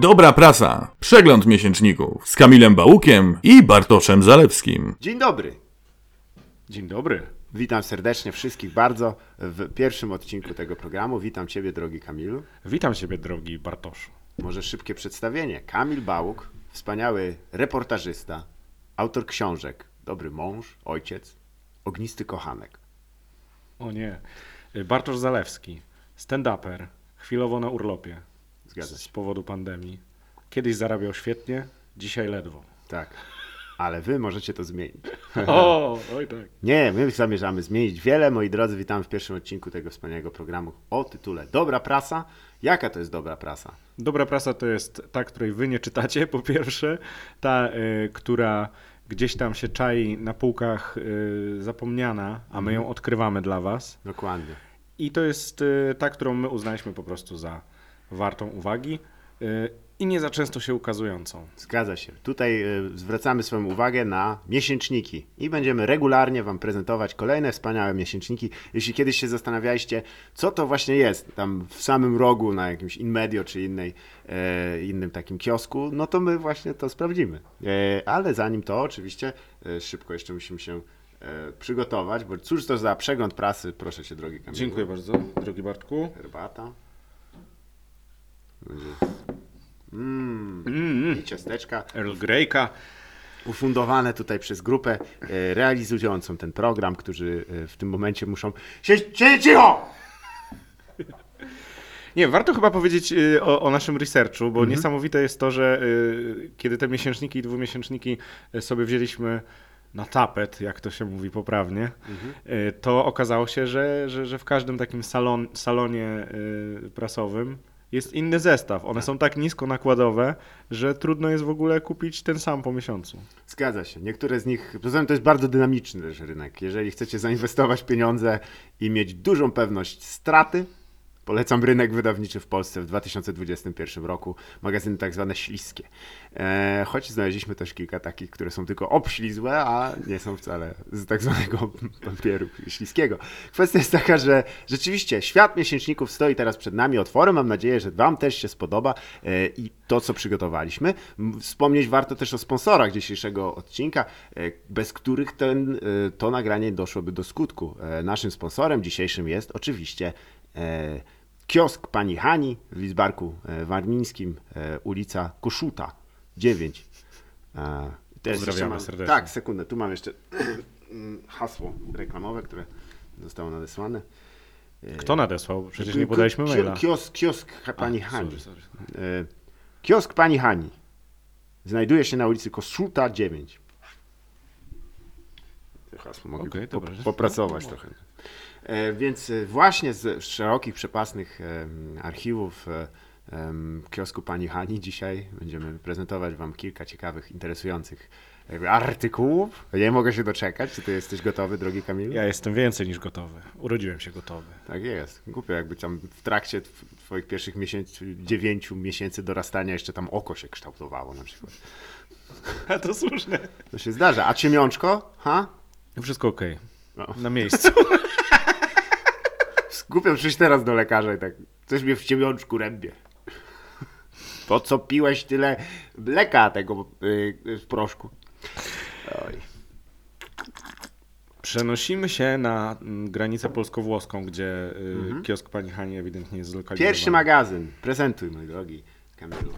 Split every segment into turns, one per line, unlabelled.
Dobra prasa. Przegląd miesięczników z Kamilem Bałukiem i Bartoszem Zalewskim.
Dzień dobry.
Dzień dobry.
Witam serdecznie wszystkich bardzo w pierwszym odcinku tego programu. Witam Ciebie, drogi Kamilu.
Witam Ciebie, drogi Bartoszu.
Może szybkie przedstawienie. Kamil Bałuk, wspaniały reportażysta, autor książek, dobry mąż, ojciec, ognisty kochanek.
O nie. Bartosz Zalewski, stand-uper, chwilowo na urlopie
Zgadza
z
się.
powodu pandemii. Kiedyś zarabiał świetnie, dzisiaj ledwo.
Tak. Ale Wy możecie to zmienić.
O, oj tak.
Nie, my zamierzamy zmienić wiele. Moi drodzy, witam w pierwszym odcinku tego wspaniałego programu o tytule Dobra prasa. Jaka to jest dobra prasa?
Dobra prasa to jest ta, której wy nie czytacie, po pierwsze. Ta, y, która gdzieś tam się czai na półkach y, zapomniana, a my ją odkrywamy dla was.
Dokładnie.
I to jest y, ta, którą my uznaliśmy po prostu za wartą uwagi y, i nie za często się ukazującą.
Zgadza się. Tutaj y, zwracamy swoją uwagę na miesięczniki i będziemy regularnie Wam prezentować kolejne wspaniałe miesięczniki. Jeśli kiedyś się zastanawialiście, co to właśnie jest tam w samym rogu na jakimś InMedio czy innej, e, innym takim kiosku, no to my właśnie to sprawdzimy. E, ale zanim to, oczywiście, e, szybko jeszcze musimy się przygotować, bo cóż to za przegląd prasy, proszę Cię, drogi Kamilu.
Dziękuję bardzo, drogi Bartku.
Herbata. Mm, I ciasteczka
Earl Greyka.
ufundowane tutaj przez grupę e, realizującą ten program, którzy e, w tym momencie muszą się, cicho!
Nie, warto chyba powiedzieć o, o naszym researchu, bo niesamowite jest to, że kiedy te miesięczniki i dwumiesięczniki sobie wzięliśmy na tapet, jak to się mówi poprawnie,
Mhm.
y, to okazało się, że, że, że w każdym takim salon, salonie y, prasowym jest inny zestaw. One są tak nisko nakładowe, że trudno jest w ogóle kupić ten sam po miesiącu.
Zgadza się. Niektóre z nich, poza tym to jest bardzo dynamiczny też rynek. Jeżeli chcecie zainwestować pieniądze i mieć dużą pewność straty, polecam rynek wydawniczy w Polsce w 2021 roku. Magazyny tak zwane śliskie. E, choć znaleźliśmy też kilka takich, które są tylko obślizłe, a nie są wcale z tak zwanego papieru śliskiego. Kwestia jest taka, że rzeczywiście świat miesięczników stoi teraz przed nami otworem. Mam nadzieję, że Wam też się spodoba e, i to, co przygotowaliśmy. Wspomnieć warto też o sponsorach dzisiejszego odcinka, e, bez których ten, e, to nagranie doszłoby do skutku. E, Naszym sponsorem dzisiejszym jest oczywiście e, kiosk pani Hani w Lizbarku e, Warmińskim, e, ulica Koszuta 9. E, jest
Pozdrawiamy
jeszcze
serdecznie.
Tak, sekundę, tu mam jeszcze hasło reklamowe, które zostało nadesłane.
Kto nadesłał? Przecież nie podaliśmy maila.
Kiosk, kiosk pani
A,
Hani.
sorry, sorry.
Kiosk pani Hani znajduje się na ulicy Koszuta 9. To hasło mogę
Okej,
po, popracować trochę. E, Więc e, właśnie z szerokich, przepasnych archiwów e, em, kiosku pani Hani dzisiaj będziemy prezentować Wam kilka ciekawych, interesujących artykułów. Nie mogę się doczekać. Czy Ty jesteś gotowy, drogi Kamilu?
Ja jestem więcej niż gotowy. Urodziłem się gotowy.
Tak jest. Głupio jakby tam w trakcie tw- twoich pierwszych miesięcy, dziewięciu miesięcy dorastania jeszcze tam oko się kształtowało na przykład.
A to słuszne.
To się zdarza. A ciemiączko? Ha?
Wszystko okej.
No.
Na miejscu.
Głupio przyjść teraz do lekarza i tak, coś mnie w ciemiączku rębie. Po co piłeś tyle mleka tego yy, w proszku? Oj.
Przenosimy się na mm, granicę polsko-włoską, gdzie y, kiosk pani Hani ewidentnie jest zlokalizowany.
Pierwszy magazyn. Prezentuj, mój drogi Kamilu.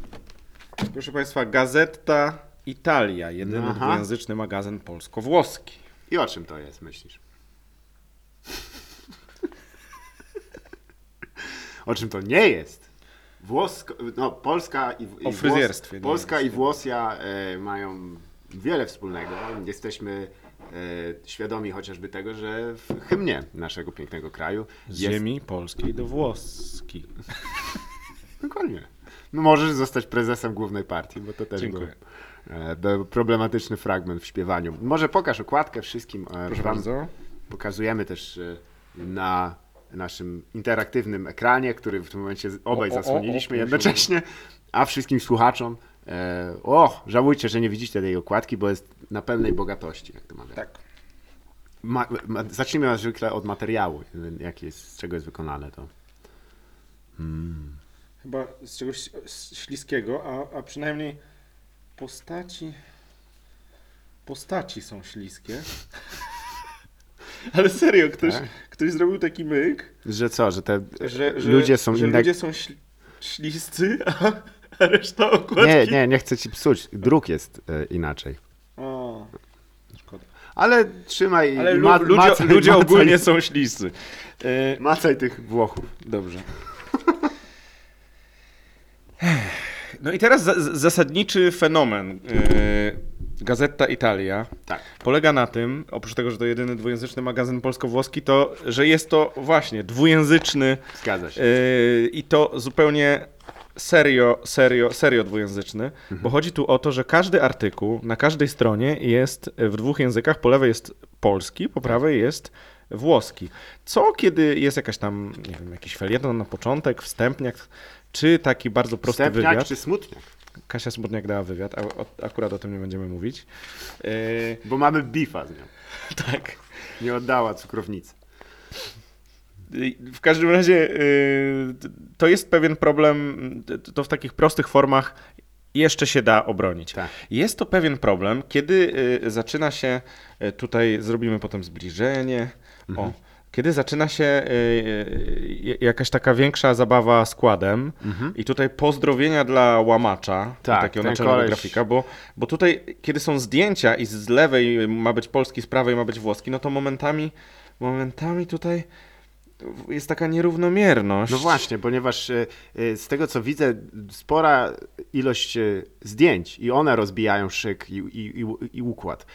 Proszę Państwa, Gazeta Italia, jedyny
Aha.
dwujęzyczny magazyn polsko-włoski.
I o czym to jest, myślisz? O czym to nie jest? No, Polska i, i
O fryzjerstwie nie
Polska i Włosja e, mają wiele wspólnego. Jesteśmy e, świadomi chociażby tego, że w hymnie naszego pięknego kraju
Z
jest...
ziemi polskiej do włoski.
Dokładnie. No, możesz zostać prezesem głównej partii, bo to też
Dziękuję.
był, e, problematyczny fragment w śpiewaniu. Może pokaż okładkę wszystkim. e,
Proszę
wam.
bardzo.
Pokazujemy też e, na naszym interaktywnym ekranie, który w tym momencie obaj
O,
zasłoniliśmy
o,
jednocześnie, a wszystkim słuchaczom e, o, żałujcie, że nie widzicie tej okładki, bo jest na pełnej bogatości, jak to mawiamy.
Tak.
Ma, ma, zacznijmy jak zwykle od materiału, jaki jest, z czego jest wykonane to.
chyba z czegoś śliskiego, a, a przynajmniej postaci. Postaci są śliskie. Ale serio, ktoś,
Tak?
ktoś zrobił taki myk,
Że co, że te
że, że
ludzie są
że
inne...
ludzie są śl- śliscy, a, reszta okładki.
Nie, nie, nie chcę ci psuć. Druk jest e, inaczej.
O, szkoda.
Ale trzymaj
Ale lu-
ma,
ludzie,
macaj,
ludzie
macaj,
ogólnie są śliscy. E,
Macaj tych Włochów.
Dobrze. No i teraz za- zasadniczy fenomen Gazeta Italia
Tak.
polega na tym, oprócz tego, że to jedyny dwujęzyczny magazyn polsko-włoski, to że jest to właśnie dwujęzyczny
Zgadza się.
yy, i to zupełnie serio, serio, serio dwujęzyczny, bo chodzi tu o to, że każdy artykuł na każdej stronie jest w dwóch językach. Po lewej jest polski, po prawej jest włoski. Co kiedy jest jakaś tam, nie wiem, jakiś felieton na początek, wstępniak, czy taki bardzo prosty
Wstępniak
wywiad.
czy smutniak?
Kasia Smutniak dała wywiad, a o, akurat o tym nie będziemy mówić. Yy,
Bo mamy bifa z nią.
tak.
Nie oddała cukrownicy.
W każdym razie yy, to jest pewien problem, y, to w takich prostych formach jeszcze się da obronić.
Tak.
Jest to pewien problem, kiedy y, zaczyna się, y, tutaj zrobimy potem zbliżenie,
Mhm.
o, kiedy zaczyna się y, y, jakaś taka większa zabawa składem i tutaj pozdrowienia dla łamacza,
Mhm. Tak,
takiego naczelnego
koleś-
grafika, bo, bo tutaj kiedy są zdjęcia i z lewej ma być polski, z prawej ma być włoski, no to momentami, momentami tutaj jest taka nierównomierność.
No właśnie, ponieważ e, e, z tego co widzę, spora ilość e, zdjęć i one rozbijają szyk i, i, i, i układ.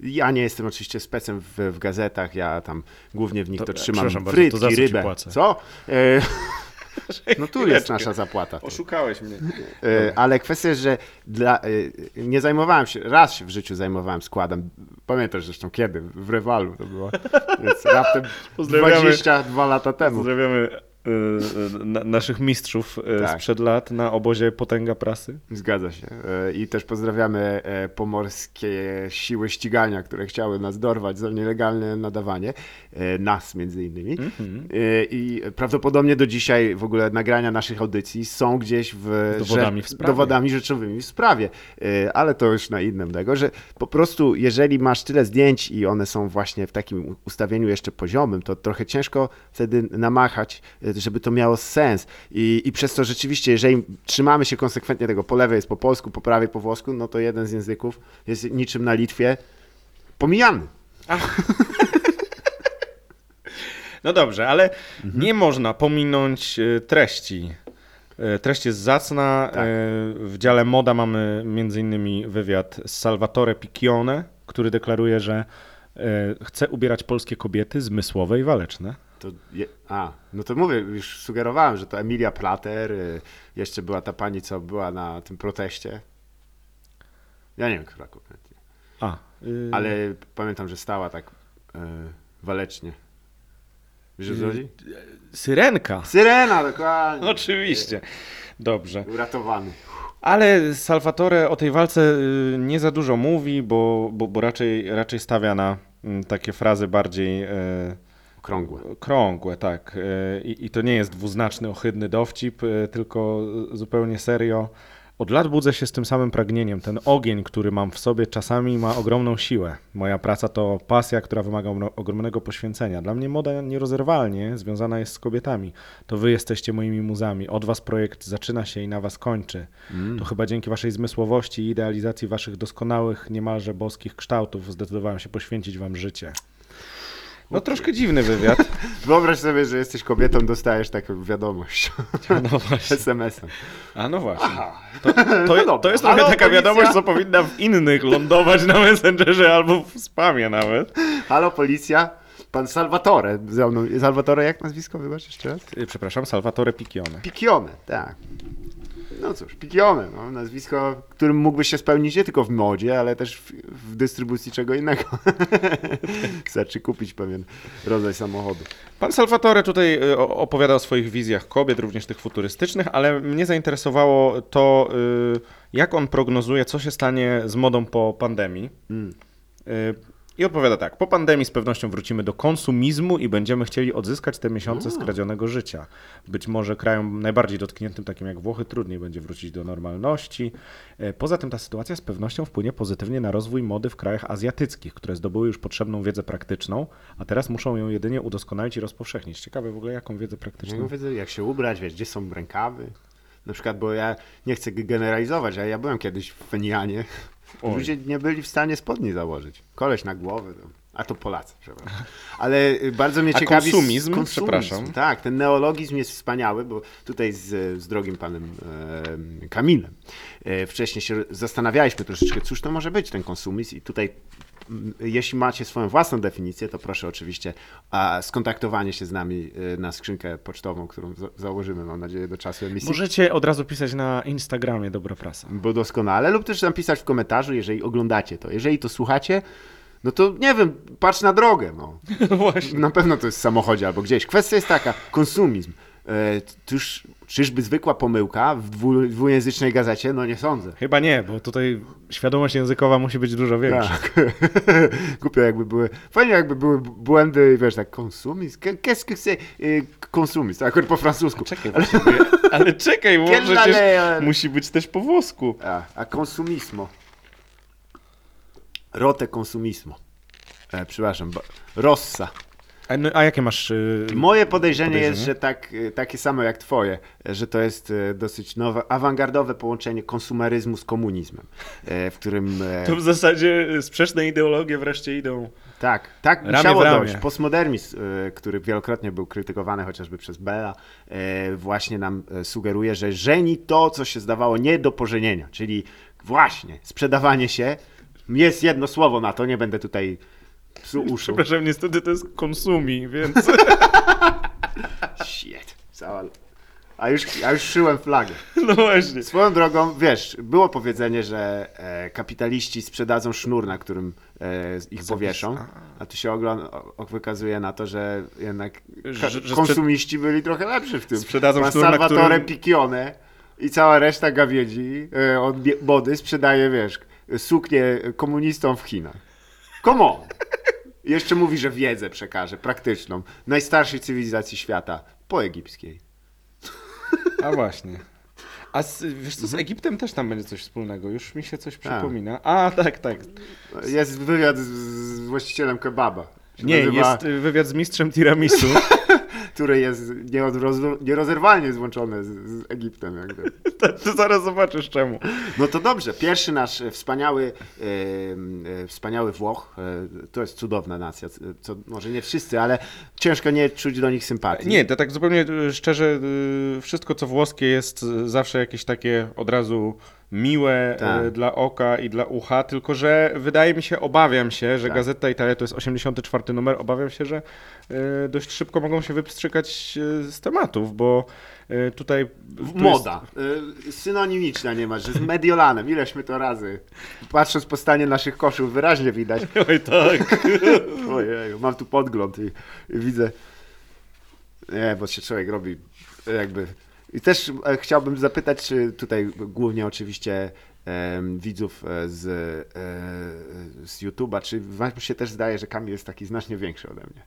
Ja nie jestem oczywiście specem w, w gazetach, ja tam głównie w nich to,
To-
trzymam frytki, rybę.
płacę?
Co? No tu jest nasza zapłata.
Oszukałeś mnie.
E, Ale kwestia jest, że dla, e, nie zajmowałem się, raz się w życiu zajmowałem składem. Pamiętasz zresztą kiedy? W Rewalu to było. Więc raptem
Pozdrawiamy.
22 lata temu.
Pozdrawiamy na, naszych mistrzów y,
Tak.
sprzed lat na obozie Potęga Prasy.
Zgadza się. I też pozdrawiamy pomorskie siły ścigania, które chciały nas dorwać za nielegalne nadawanie. Nas między innymi.
Mhm.
E, I prawdopodobnie do dzisiaj w ogóle nagrania naszych audycji są gdzieś w
Dowodami w sprawie.
dowodami rzeczowymi w sprawie. Ale to już na innym tego, że po prostu jeżeli masz tyle zdjęć i one są właśnie w takim ustawieniu jeszcze poziomym, to trochę ciężko wtedy namachać, żeby to miało sens. I, I przez to rzeczywiście, jeżeli trzymamy się konsekwentnie tego, po lewej jest po polsku, po prawej po włosku, no to jeden z języków jest niczym na Litwie pomijany.
No dobrze, ale
Mhm.
nie można pominąć y, treści. Y, Treść jest zacna.
Tak.
Y, W dziale moda mamy innymi wywiad z Salvatore Piccione, który deklaruje, że chce ubierać polskie kobiety zmysłowe i waleczne.
To je, a, no to mówię, już sugerowałem, że to Emilia Plater, y, jeszcze była ta pani, co była na tym proteście. Ja nie wiem, która konkretnie.
A, y,
Ale pamiętam, że stała tak y, walecznie. Wiesz co chodzi?
Syrenka.
Syrena, dokładnie.
Oczywiście. Dobrze.
Uratowany.
Ale Salvatore o tej walce y, nie za dużo mówi, bo, bo, bo raczej, raczej stawia na mm, takie frazy bardziej e,
Okrągłe.
krągłe, tak. E, I, I to nie jest dwuznaczny, ohydny dowcip, e, tylko zupełnie serio. Od lat budzę się z tym samym pragnieniem. Ten ogień, który mam w sobie, czasami ma ogromną siłę. Moja praca to pasja, która wymaga ogro- ogromnego poświęcenia. Dla mnie moda nierozerwalnie związana jest z kobietami. To wy jesteście moimi muzami. Od was projekt zaczyna się i na was kończy. To chyba dzięki waszej zmysłowości i idealizacji waszych doskonałych, niemalże boskich kształtów zdecydowałem się poświęcić wam życie. No troszkę dziwny wywiad.
Wyobraź sobie, że jesteś kobietą, dostajesz taką wiadomość
No właśnie.
SMS-em.
A no właśnie. To, to,
dobra.
to jest trochę
Halo,
taka
policja?
wiadomość, co powinna w innych lądować na Messengerze albo w spamie nawet.
Halo, policja. Pan Salvatore. Salvatore, jak nazwisko? Wybacz jeszcze raz.
Y, Przepraszam, Salvatore Piccione.
Piccione, tak. No cóż, Piccione, no, nazwisko, którym mógłbyś się spełnić nie tylko w modzie, ale też w, w dystrybucji czego innego. Wystarczy kupić pewien rodzaj samochodu.
Pan Salvatore tutaj y, opowiada o swoich wizjach kobiet, również tych futurystycznych, ale mnie zainteresowało to, y, jak on prognozuje, co się stanie z modą po pandemii.
Mm.
I odpowiada tak. Po pandemii z pewnością wrócimy do konsumizmu i będziemy chcieli odzyskać te miesiące skradzionego życia. Być może krajom najbardziej dotkniętym, takim jak Włochy, trudniej będzie wrócić do normalności. E, Poza tym ta sytuacja z pewnością wpłynie pozytywnie na rozwój mody w krajach azjatyckich, które zdobyły już potrzebną wiedzę praktyczną, a teraz muszą ją jedynie udoskonalić i rozpowszechnić. Ciekawe w ogóle, jaką wiedzę praktyczną.
mówię, jak się ubrać, wiesz, gdzie są rękawy. Na przykład, bo ja nie chcę generalizować, ale ja byłem kiedyś w Fenianie.
Oj.
Ludzie nie byli w stanie spodni założyć. Koleś na głowę. no. A to Polacy, przepraszam. Ale y, bardzo mnie
A
ciekawi...
konsumizm? Przepraszam.
Tak, ten neologizm jest wspaniały, bo tutaj z, z drogim panem e, Kamilem e, wcześniej się zastanawialiśmy troszeczkę, cóż to może być ten konsumizm i tutaj jeśli macie swoją własną definicję, to proszę oczywiście skontaktowanie się z nami e, na skrzynkę pocztową, którą za założymy, mam nadzieję, do czasu emisji.
Możecie od razu pisać na Instagramie Dobra Prasa.
Bo doskonale, lub też napisać w komentarzu, jeżeli oglądacie to. Jeżeli to słuchacie, no to nie wiem, patrz na drogę. No
właśnie.
Na pewno to jest w samochodzie albo gdzieś. Kwestia jest taka, konsumizm. E, tuż, czyżby zwykła pomyłka w dwu, dwujęzycznej gazecie? No nie sądzę.
Chyba nie, bo tutaj świadomość językowa musi być dużo większa.
Tak. Głupio jakby były, fajnie jakby były błędy, wiesz, tak, konsumizm, Qu'est- qu'est-ce que c'est konsumizm, tak, akurat po francusku.
Czekaj, właśnie, ale czekaj, bo przecież musi być też po włosku.
A, a consumismo. Rote consumismo. E, przepraszam, bo, rossa.
A, no, a jakie masz... y,
Moje podejrzenie,
Podejrzenie?
jest, że tak, y, takie samo jak twoje, że to jest e, dosyć nowe, awangardowe połączenie konsumeryzmu z komunizmem, e, w którym...
To w zasadzie y, sprzeczne ideologie wreszcie idą.
Tak, tak
Ramię
musiało dojść. Postmodernizm, y, który wielokrotnie był krytykowany chociażby przez Bella, y, właśnie nam y, sugeruje, że żeni to, co się zdawało nie do pożenienia, czyli właśnie sprzedawanie się. Jest jedno słowo na to, nie będę tutaj psuł uszu.
Przepraszam, niestety to jest konsumi, więc...
Shit. Cała... A już, a już szyłem flagę.
No właśnie.
Swoją drogą, wiesz, było powiedzenie, że e, kapitaliści sprzedadzą sznur, na którym e, ich powieszą, a tu się ogląda, o, wykazuje na to, że jednak ka-
Że- że
konsumiści byli trochę lepszy w tym.
Sprzedadzą
Pan
sznur, na
Salvatore
którym-
Piccione i cała reszta gawiedzi e, od body sprzedaje, wiesz, suknię komunistom w Chinach. Come on! Jeszcze mówi, że wiedzę przekaże, praktyczną, najstarszej cywilizacji świata, po egipskiej.
A właśnie. A z, wiesz co, z Egiptem też tam będzie coś wspólnego. Już mi się coś przypomina. A, tak, tak.
Jest wywiad z, z właścicielem kebaba.
Nie,
nazywa-
jest wywiad z mistrzem tiramisu.
Które jest nierozerwalnie złączone z, z Egiptem. Jakby.
to, to zaraz zobaczysz czemu.
No to dobrze, pierwszy nasz e, wspaniały, e, e, wspaniały Włoch, e, to jest cudowna nacja, co może nie wszyscy, ale ciężko nie czuć do nich sympatii.
Nie, to tak zupełnie y, szczerze, wszystko co włoskie jest zawsze jakieś takie od razu miłe
Tak.
y, dla oka i dla ucha, tylko że wydaje mi się, obawiam się, że
Tak.
Gazeta Italia to jest 84 numer, obawiam się, że y, dość szybko mogą się wypstrzykać y, z tematów, bo tutaj... tu jest-
Moda. E, synonimiczna nie ma, że z Mediolanem. Ileśmy to razy. Patrząc po stanie naszych koszów wyraźnie widać.
Oj tak.
Ojej, mam tu podgląd i, i widzę. Nie, bo się człowiek robi jakby. I też e, chciałbym zapytać, czy tutaj głównie oczywiście widzów e, z, e, z YouTube'a, czy wam się też zdaje, że Kamil jest taki znacznie większy ode mnie?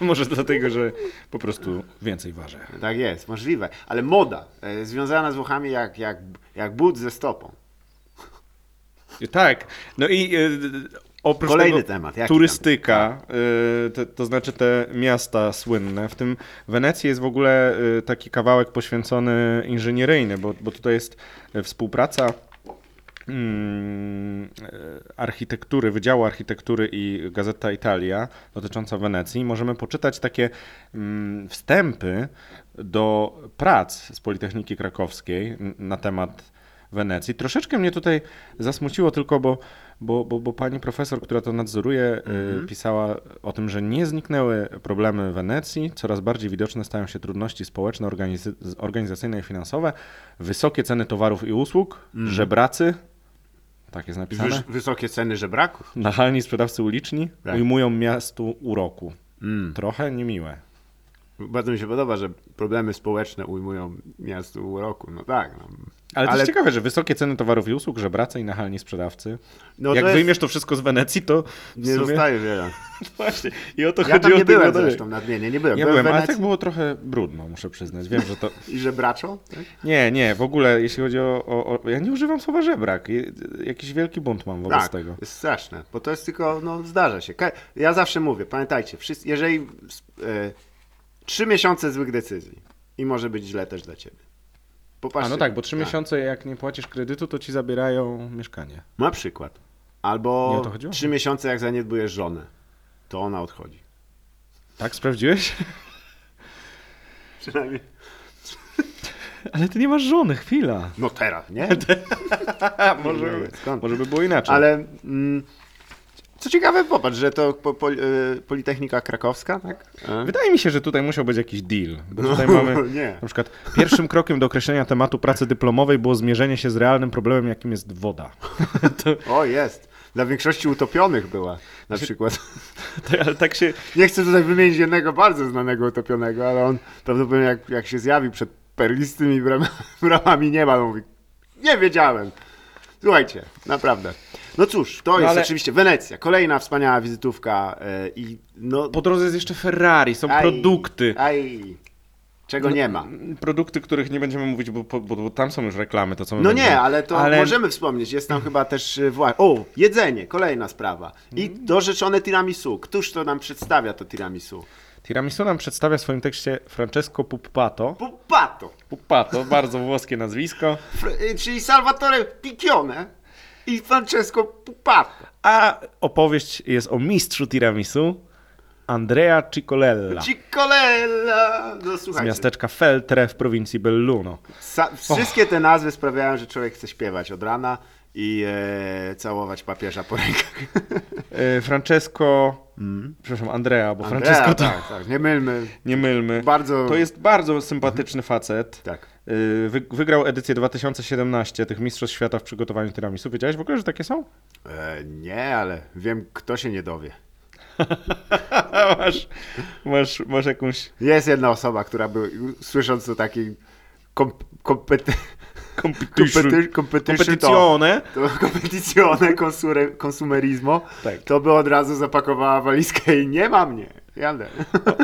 Może dlatego, że po prostu więcej ważę.
Tak jest, możliwe. Ale moda związana z Włochami jak, jak, jak but ze stopą.
Tak, no i oprócz
Kolejny
tego
temat. Jaki
turystyka, y, to, to znaczy te miasta słynne, w tym Wenecji jest w ogóle y, taki kawałek poświęcony inżynieryjny, bo, bo tutaj jest y, współpraca mm, y, architektury, Wydziału Architektury i Gazeta Italia dotycząca Wenecji. Możemy poczytać takie mm, wstępy do prac z Politechniki Krakowskiej na temat Wenecji. Troszeczkę mnie tutaj zasmuciło tylko, bo, bo, bo, bo pani profesor, która to nadzoruje, y, pisała o tym, że nie zniknęły problemy Wenecji, coraz bardziej widoczne stają się trudności społeczne, organizy- organizacyjne i finansowe, wysokie ceny towarów i usług, żebracy, tak jest napisane,
Wyż, wysokie ceny żebraków.
nachalni sprzedawcy uliczni
Tak.
ujmują miastu uroku.
Mm.
Trochę niemiłe.
Bardzo mi się podoba, że problemy społeczne ujmują miastu uroku. No tak. No.
Ale to
Ale-
jest ciekawe, że wysokie ceny towarów i usług, żebracy i nachalni sprzedawcy.
No
Jak
to jest-
wyjmiesz to wszystko z Wenecji, to
Nie
sumie...
zostaje wiele.
Właśnie. I o to
Ja
chodzi
tam
o
nie byłem zresztą, nadmienię, nie byłem.
Ja
byłem
byłem,
w
ale
Wenecji
tak było trochę brudno, muszę przyznać. Wiem, że to...
i żebraczo. Tak?
Nie, nie, w ogóle jeśli chodzi o... o, o... Ja nie używam słowa żebrak. Jakiś wielki bunt mam wobec
Tak,
tego.
jest straszne, bo to jest tylko, no zdarza się. Ja zawsze mówię, pamiętajcie, wszyscy, jeżeli e, trzy miesiące złych decyzji i może być źle też dla ciebie. Popatrzcie.
A no tak, bo trzy miesiące jak nie płacisz kredytu, to ci zabierają mieszkanie.
Na przykład. Albo trzy miesiące jak zaniedbujesz żonę, to ona odchodzi.
Tak, sprawdziłeś?
Przynajmniej.
Ale ty nie masz żony, chwila.
No teraz, nie?
może,
skąd?
może by było inaczej.
Ale mm, co ciekawe, popatrz, że to po, po, e, Politechnika Krakowska, tak? E?
Wydaje mi się, że tutaj musiał być jakiś deal. Bo tutaj mamy
nie.
na przykład pierwszym krokiem do określenia tematu pracy dyplomowej było zmierzenie się z realnym problemem, jakim jest woda.
O, jest. Dla większości utopionych była na przykład.
To, ale tak się.
Nie chcę tutaj wymienić jednego bardzo znanego utopionego, ale on prawdopodobnie jak, jak się zjawił przed perlistymi bram, bramami nieba, to mówi, nie wiedziałem. Słuchajcie, naprawdę. No cóż, to jest
ale-
oczywiście Wenecja, kolejna wspaniała wizytówka e, i no...
Po drodze jest jeszcze Ferrari, są
aj,
produkty.
Aj, czego nie ma.
Produkty, których nie będziemy mówić, bo, bo, bo tam są już reklamy, to co my
No
będziemy-
nie, ale to możemy wspomnieć. Jest tam chyba też e, wła- O, jedzenie, kolejna sprawa. I
Mm.
dorzeczone tiramisu. Któż to nam przedstawia to tiramisu?
Tiramisu nam przedstawia w swoim tekście Francesco Puppato.
Pupato,
Puppato, bardzo włoskie nazwisko.
Fr- y, czyli Salvatore Piccione i Francesco Pupato.
A opowieść jest o mistrzu tiramisu Andrea Cicolella
Ciccolella. No
z miasteczka Feltre w prowincji Belluno.
sa- wszystkie te nazwy sprawiają, że człowiek chce śpiewać od rana i e, całować papieża po rękach.
E, Francesco, przepraszam, Andrea, bo
Andrea,
Francesco to
tak, tak, nie mylmy.
nie mylmy.
Bardzo...
To jest bardzo sympatyczny facet.
Tak.
E, Wy, wygrał edycję 2017 tych Mistrzostw Świata w przygotowaniu tiramisu. Wiedziałeś w ogóle, że takie są?
E, nie, ale wiem, kto się nie dowie.
masz, masz, masz jakąś
Jest jedna osoba, która by, słysząc o takiej kompety-
competition, competizione.
to competizione consure- consumerismo,
Tak.
to by od razu zapakowała walizkę i nie ma mnie. Jadę.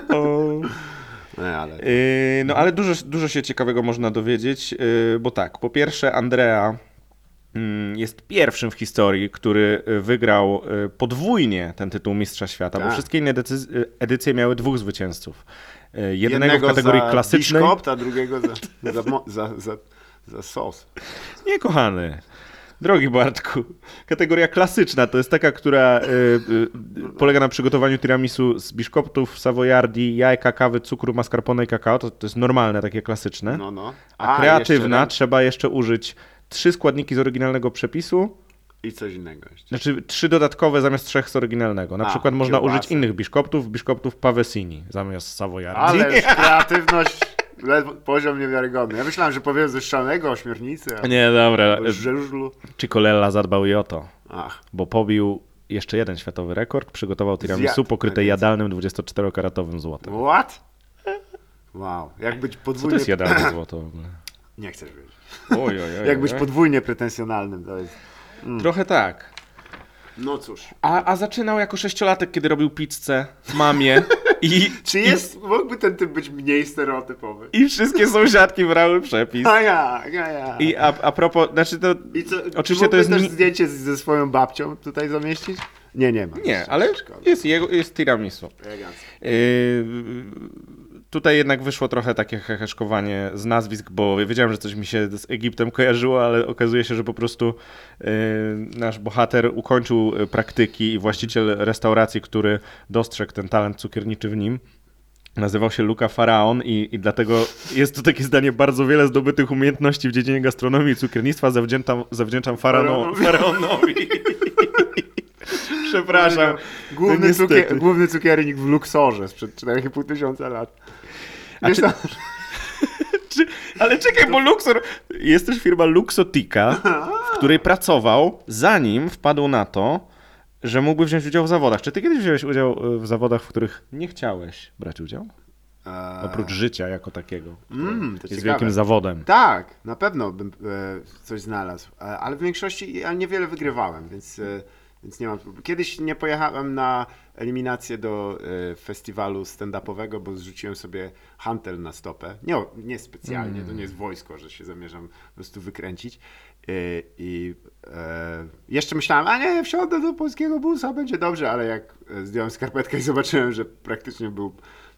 O.
Nie, ale...
Yy, No ale dużo, dużo się ciekawego można dowiedzieć, yy, bo tak, po pierwsze Andrea mm, jest pierwszym w historii, który y, wygrał y, podwójnie ten tytuł Mistrza Świata, bo
Tak.
wszystkie inne y, edycje miały dwóch zwycięzców. Y, Jednego, w kategorii
za
klasycznej.
Biszkopt, a drugiego za, za, za, za, za sos.
Nie, kochany. Drogi Bartku, kategoria klasyczna to jest taka, która y, y, polega na przygotowaniu tiramisu z biszkoptów, savoiardi, jajka, kawy, cukru, mascarpone i kakao. To, to jest normalne, takie klasyczne.
No, no.
A, kreatywna
jeszcze
trzeba jeszcze użyć trzy składniki z oryginalnego przepisu,
I coś innego jeszcze.
znaczy trzy dodatkowe zamiast trzech z oryginalnego. Na
A,
przykład można
kiełbasę.
użyć innych biszkoptów, biszkoptów Pavesini zamiast Savoiardi.
Ale kreatywność, poziom niewiarygodny. Ja myślałem, że powiem ze szalonego ośmiornicy, a
Nie, dobra.
z żużlu.
Cicolella zadbał i o to,
Ach,
bo pobił jeszcze jeden światowy rekord, przygotował tiramisu
Zjadł
pokryte jadalnym 24-karatowym złotem.
what? Wow, jak być
Co to
podwójnie...
jest jadalne złoto w ogóle?
Nie chcesz wiedzieć.
Oj, oj, oj,
Jak być podwójnie pretensjonalnym, to jest...
Trochę tak.
No cóż.
A, a zaczynał jako sześciolatek, kiedy robił pizzę mamie i,
Czy jest, mógłby ten typ być mniej stereotypowy?
i wszystkie sąsiadki brały przepis.
A ja, a ja.
I a, a propos, znaczy to...
I co,
Oczywiście
czy
to jest
też zdjęcie ze swoją babcią tutaj zamieścić? Nie, nie ma.
Nie, ale
Szkoda.
jest, jego, jest tiramisu.
Elegancko.
Yy, tutaj jednak wyszło trochę takie heheszkowanie z nazwisk, bo wiedziałem, że coś mi się z Egiptem kojarzyło, ale okazuje się, że po prostu yy, nasz bohater ukończył y, praktyki i właściciel restauracji, który dostrzegł ten talent cukierniczy w nim, Nazywał się Luka Faraon i, i dlatego jest to takie zdanie, bardzo wiele zdobytych umiejętności w dziedzinie gastronomii i cukiernictwa zawdzięczam, zawdzięczam
Faraonowi.
Przepraszam.
Główny,
No
cukier, główny cukiernik w Luxorze sprzed 4,5 tysiąca lat.
A
Wiesz,
czy- Czy, ale czekaj, bo Luxor... Jest też firma Luxotica, w której pracował, zanim wpadł na to, że mógłby wziąć udział w zawodach. Czy ty kiedyś wziąłeś udział y, w zawodach, w których nie chciałeś brać udziału?
E,
Oprócz życia jako takiego.
Mm,
jest
ciekawe.
wielkim zawodem.
Tak, na pewno bym e, coś znalazł, e, ale w większości ja niewiele wygrywałem, więc, e, więc nie mam. Kiedyś nie pojechałem na eliminację do e, festiwalu stand-upowego, bo zrzuciłem sobie hantel na stopę. Nie, nie specjalnie, to nie jest wojsko, że się zamierzam po prostu wykręcić. E, I e, jeszcze myślałem, a nie, wsiądę do polskiego busa, będzie dobrze, ale jak zdjąłem skarpetkę i zobaczyłem, że praktycznie był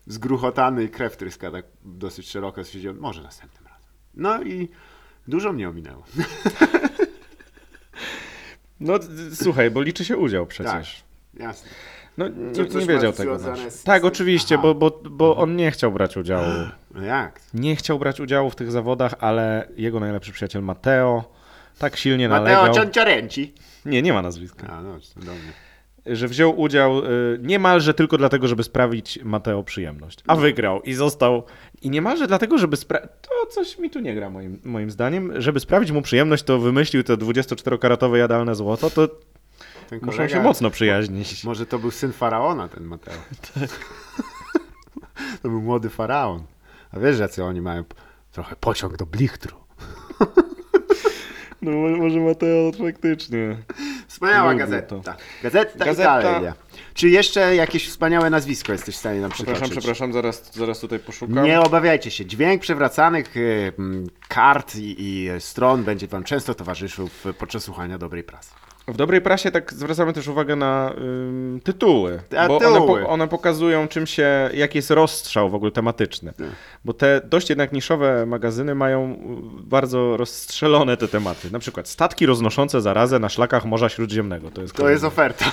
zgruchotany i krew tryska tak dosyć szeroko, stwierdziłem, może następnym razem. No i dużo mnie ominęło.
No słuchaj, bo liczy się udział przecież.
Jasne.
No nie, nie wiedział tego.
z-
Tak, oczywiście,
Aha.
bo, bo, bo on nie chciał brać udziału.
No jak?
Nie chciał brać udziału w tych zawodach, ale jego najlepszy przyjaciel Mateo tak silnie
Mateo
nalegał.
Cianciarenci.
Nie, nie ma nazwiska.
A, no, cudownie.
Że wziął udział y, niemalże tylko dlatego, żeby sprawić Mateo przyjemność. A wygrał i został. I niemalże dlatego, żeby sprawić. To coś mi tu nie gra, moim, moim zdaniem. Żeby sprawić mu przyjemność, to wymyślił to 24-karatowe jadalne złoto. To
Ten
muszą
kolega-
się mocno przyjaźnić.
Może to był syn faraona, ten Mateo. to był młody faraon. A wiesz, jacy oni mają trochę pociąg do blichtru.
No może Mateo faktycznie.
Wspaniała
Lubię
gazeta.
to.
Gazeta,
Gazeta-
Italia. Czy jeszcze jakieś wspaniałe nazwisko jesteś w stanie nam przytoczyć?
Przepraszam, przepraszam, zaraz, zaraz tutaj poszukam.
Nie obawiajcie się, dźwięk przewracanych y, kart i, i stron będzie wam często towarzyszył podczas słuchania dobrej prasy.
W dobrej prasie tak zwracamy też uwagę na ym, tytuły,
Tytuły.
bo one, po, one pokazują czym się, jaki jest rozstrzał w ogóle tematyczny.
Tak.
Bo te dość jednak niszowe magazyny mają bardzo rozstrzelone te tematy. Na przykład statki roznoszące zarazę na szlakach Morza Śródziemnego. To jest,
To jest oferta.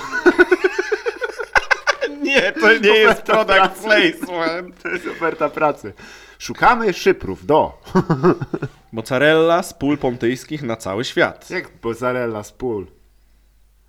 Nie, to nie jest
Oferta
product
pracy.
placement.
To jest oferta pracy. Szukamy szyprów do.
Mozzarella z pól pontyjskich na cały świat.
Jak mozzarella z pól.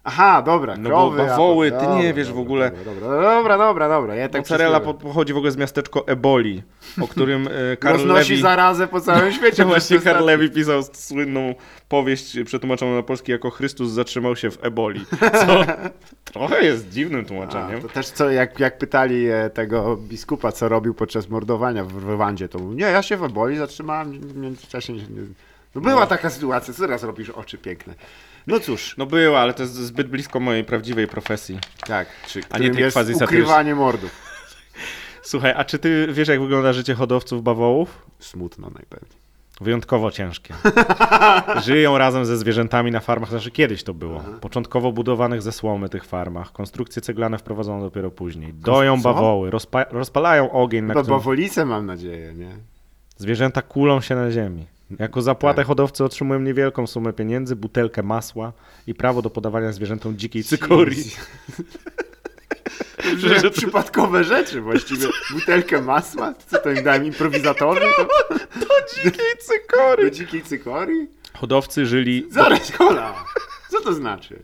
Aha, dobra,
No bo
krowy. a
bawoły, ty
dobra,
nie wiesz w
dobra,
ogóle.
Dobra, dobra, dobra, dobra, dobra. Ja tak
Mozzarella po, pochodzi w ogóle z miasteczko Eboli, o którym e, Karl
Roznosi
Lewis...
zarazę po całym świecie.
Właśnie Karl pisał słynną powieść przetłumaczoną na polski jako Chrystus zatrzymał się w eboli. Co trochę jest dziwnym
A,
tłumaczeniem.
to też co, jak, jak pytali e, tego biskupa, co robił podczas mordowania w Rwandzie, to mówił, nie, ja się w eboli zatrzymałem, w międzyczasie nie... nie- No była taka sytuacja, co teraz robisz oczy piękne. No cóż,
No była, ale to jest zbyt blisko mojej prawdziwej profesji.
tak, czy,
A nie
którym
tej
jest
quasi-satyrycznej.
ukrywanie mordów.
Słuchaj, a czy ty wiesz, jak wygląda życie hodowców bawołów?
Smutno najpewniej.
Wyjątkowo ciężkie. Żyją razem ze zwierzętami na farmach, znaczy kiedyś to było. Początkowo budowanych ze słomy tych farmach. Konstrukcje ceglane wprowadzono dopiero później. Doją
co?
bawoły, rozpa- rozpalają ogień, na
Chyba
którym
bawolice mam nadzieję, nie?
zwierzęta kulą się na ziemi. Jako zapłatę
Tak.
hodowcy otrzymują niewielką sumę pieniędzy, butelkę masła i prawo do podawania zwierzętom dzikiej cykorii.
Że przypadkowe rzeczy właściwie. Butelkę masła? Co to im dałem? Improwizatorzy? To,
Dzikiej cykorii!
do dzikiej cykorii?
Hodowcy żyli...
Zaraz, kola! Co to znaczy?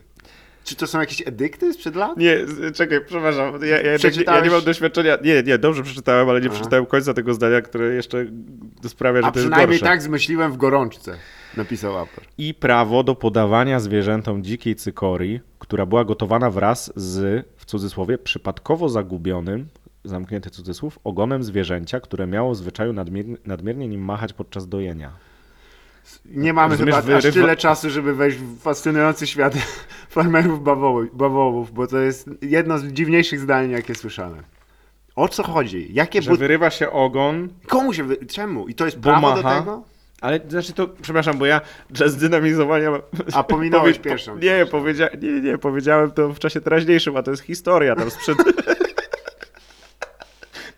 Czy to są jakieś edykty sprzed lat?
Nie, czekaj, przepraszam. Ja, ja, ja nie mam doświadczenia. Nie, nie, dobrze przeczytałem, ale nie
Aha.
przeczytałem końca tego zdania, które jeszcze sprawia, że
A
to jest
przynajmniej
gorsze.
tak zmyśliłem w gorączce, napisał autor.
I prawo do podawania zwierzętom dzikiej cykorii, która była gotowana wraz z, w cudzysłowie, przypadkowo zagubionym, zamknięty cudzysłów, ogonem zwierzęcia, które miało w zwyczaju nadmiernie, nadmiernie nim machać podczas dojenia.
Nie mamy
Rozumiesz,
chyba aż
wyrywa-
tyle czasu, żeby wejść w fascynujący świat farmerów bawołów, bo to jest jedno z dziwniejszych zdań, jakie słyszałem. O co chodzi? Jakie
Że
but...
wyrywa się ogon,
Komu się... Wy... Czemu? I to jest prawo do
macha.
tego?
ale znaczy to, przepraszam, bo ja dla zdynamizowania...
A pominąłeś
powie-
pierwszą.
Nie, powiedzia... nie, nie, powiedziałem to w czasie teraźniejszym, a to jest historia tam sprzed...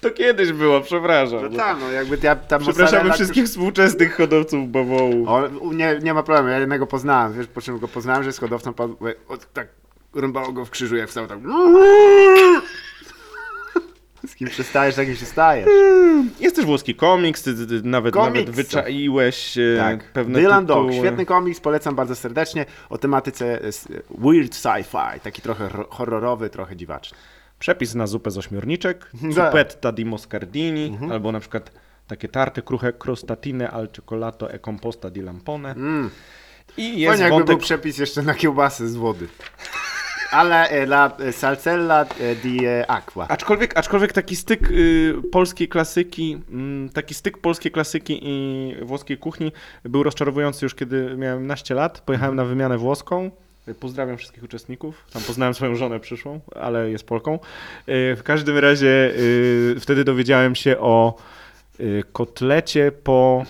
to kiedyś było, przepraszam.
No tak, no jakby ja tam
Przepraszamy wszystkich współczesnych hodowców bawołów.
O, nie, nie ma problemu, ja jednego poznałem, wiesz po czym go poznałem, że jest hodowcą, padł, o, tak rąbało go w krzyżu, jak wstał tak... Z kim przestajesz, takim się stajesz.
Jest też włoski komiks, ty, ty, ty nawet,
Komiks
nawet wyczaiłeś e,
Tak,
pewne
Dylan
tytuły.
Dog, świetny komiks, polecam bardzo serdecznie, o tematyce e, weird sci-fi, taki trochę ro- horrorowy, trochę dziwaczny.
Przepis na zupę z ośmiorniczek,
Tak.
zupetta di moscardini,
Mhm.
albo na przykład takie tarty kruche crostatine al cioccolato e composta di lampone.
Mm.
I
Fajnie
jest
jakby
wątek...
był przepis jeszcze na kiełbasy z wody. Ale e, la e, salsella e, di acqua.
Aczkolwiek, aczkolwiek taki styk y, polskiej klasyki, mm, taki styk polskiej klasyki i włoskiej kuchni był rozczarowujący już kiedy miałem naście lat. Pojechałem na wymianę włoską. Pozdrawiam wszystkich uczestników. Tam poznałem swoją żonę przyszłą, ale jest Polką. Y, w każdym razie y, wtedy dowiedziałem się o y, kotlecie po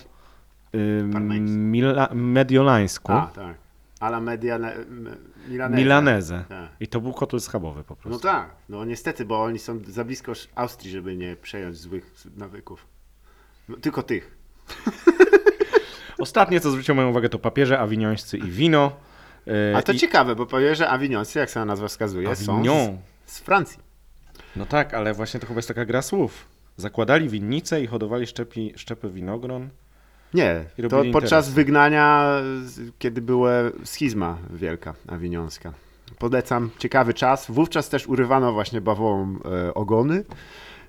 mila, mediolańsku.
A, tak. Alla media m- milanese.
Milanezę.
Tak.
I to był kotlet schabowy po prostu.
No tak, no niestety, bo oni są za blisko Austrii, żeby nie przejąć złych nawyków. No, tylko tych.
Ostatnie, co zwróciło moją uwagę, to papieże awiniońscy i wino.
A to
i-
ciekawe, bo powie, że Avignonscy, jak sama nazwa wskazuje, są
Avignon.
z, z Francji.
No tak, ale właśnie to chyba jest taka gra słów. Zakładali winnice i hodowali szczepi, szczepy winogron.
Nie, to podczas wygnania, kiedy była schizma wielka awiniońska. Polecam, ciekawy czas. Wówczas też urywano właśnie bawołom e, ogony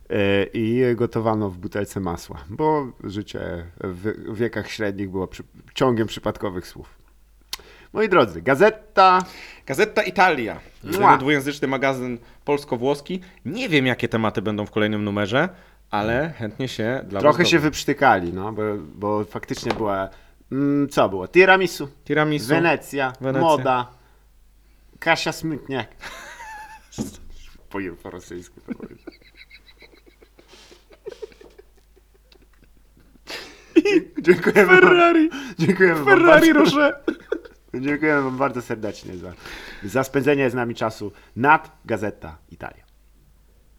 e, i gotowano w butelce masła, bo życie w, wiekach średnich było ciągiem przypadkowych słów. Moi drodzy, gazeta
Gazeta Italia. Jedyny dwujęzyczny magazyn polsko-włoski. Nie wiem, jakie tematy będą w kolejnym numerze, ale chętnie się dla
trochę
was
się wyprztykali, no, bo, bo faktycznie była, mm, co było, tiramisu,
Tiramisu.
Wenecja,
Wenecja.
moda, Kasia Smytniak. po, po rosyjsku to powiedzieć. Dziękujemy
Ferrari.
Dziękujemy
Ferrari.
dziękujemy wam bardzo serdecznie za, za spędzenie z nami czasu nad Gazeta Italia.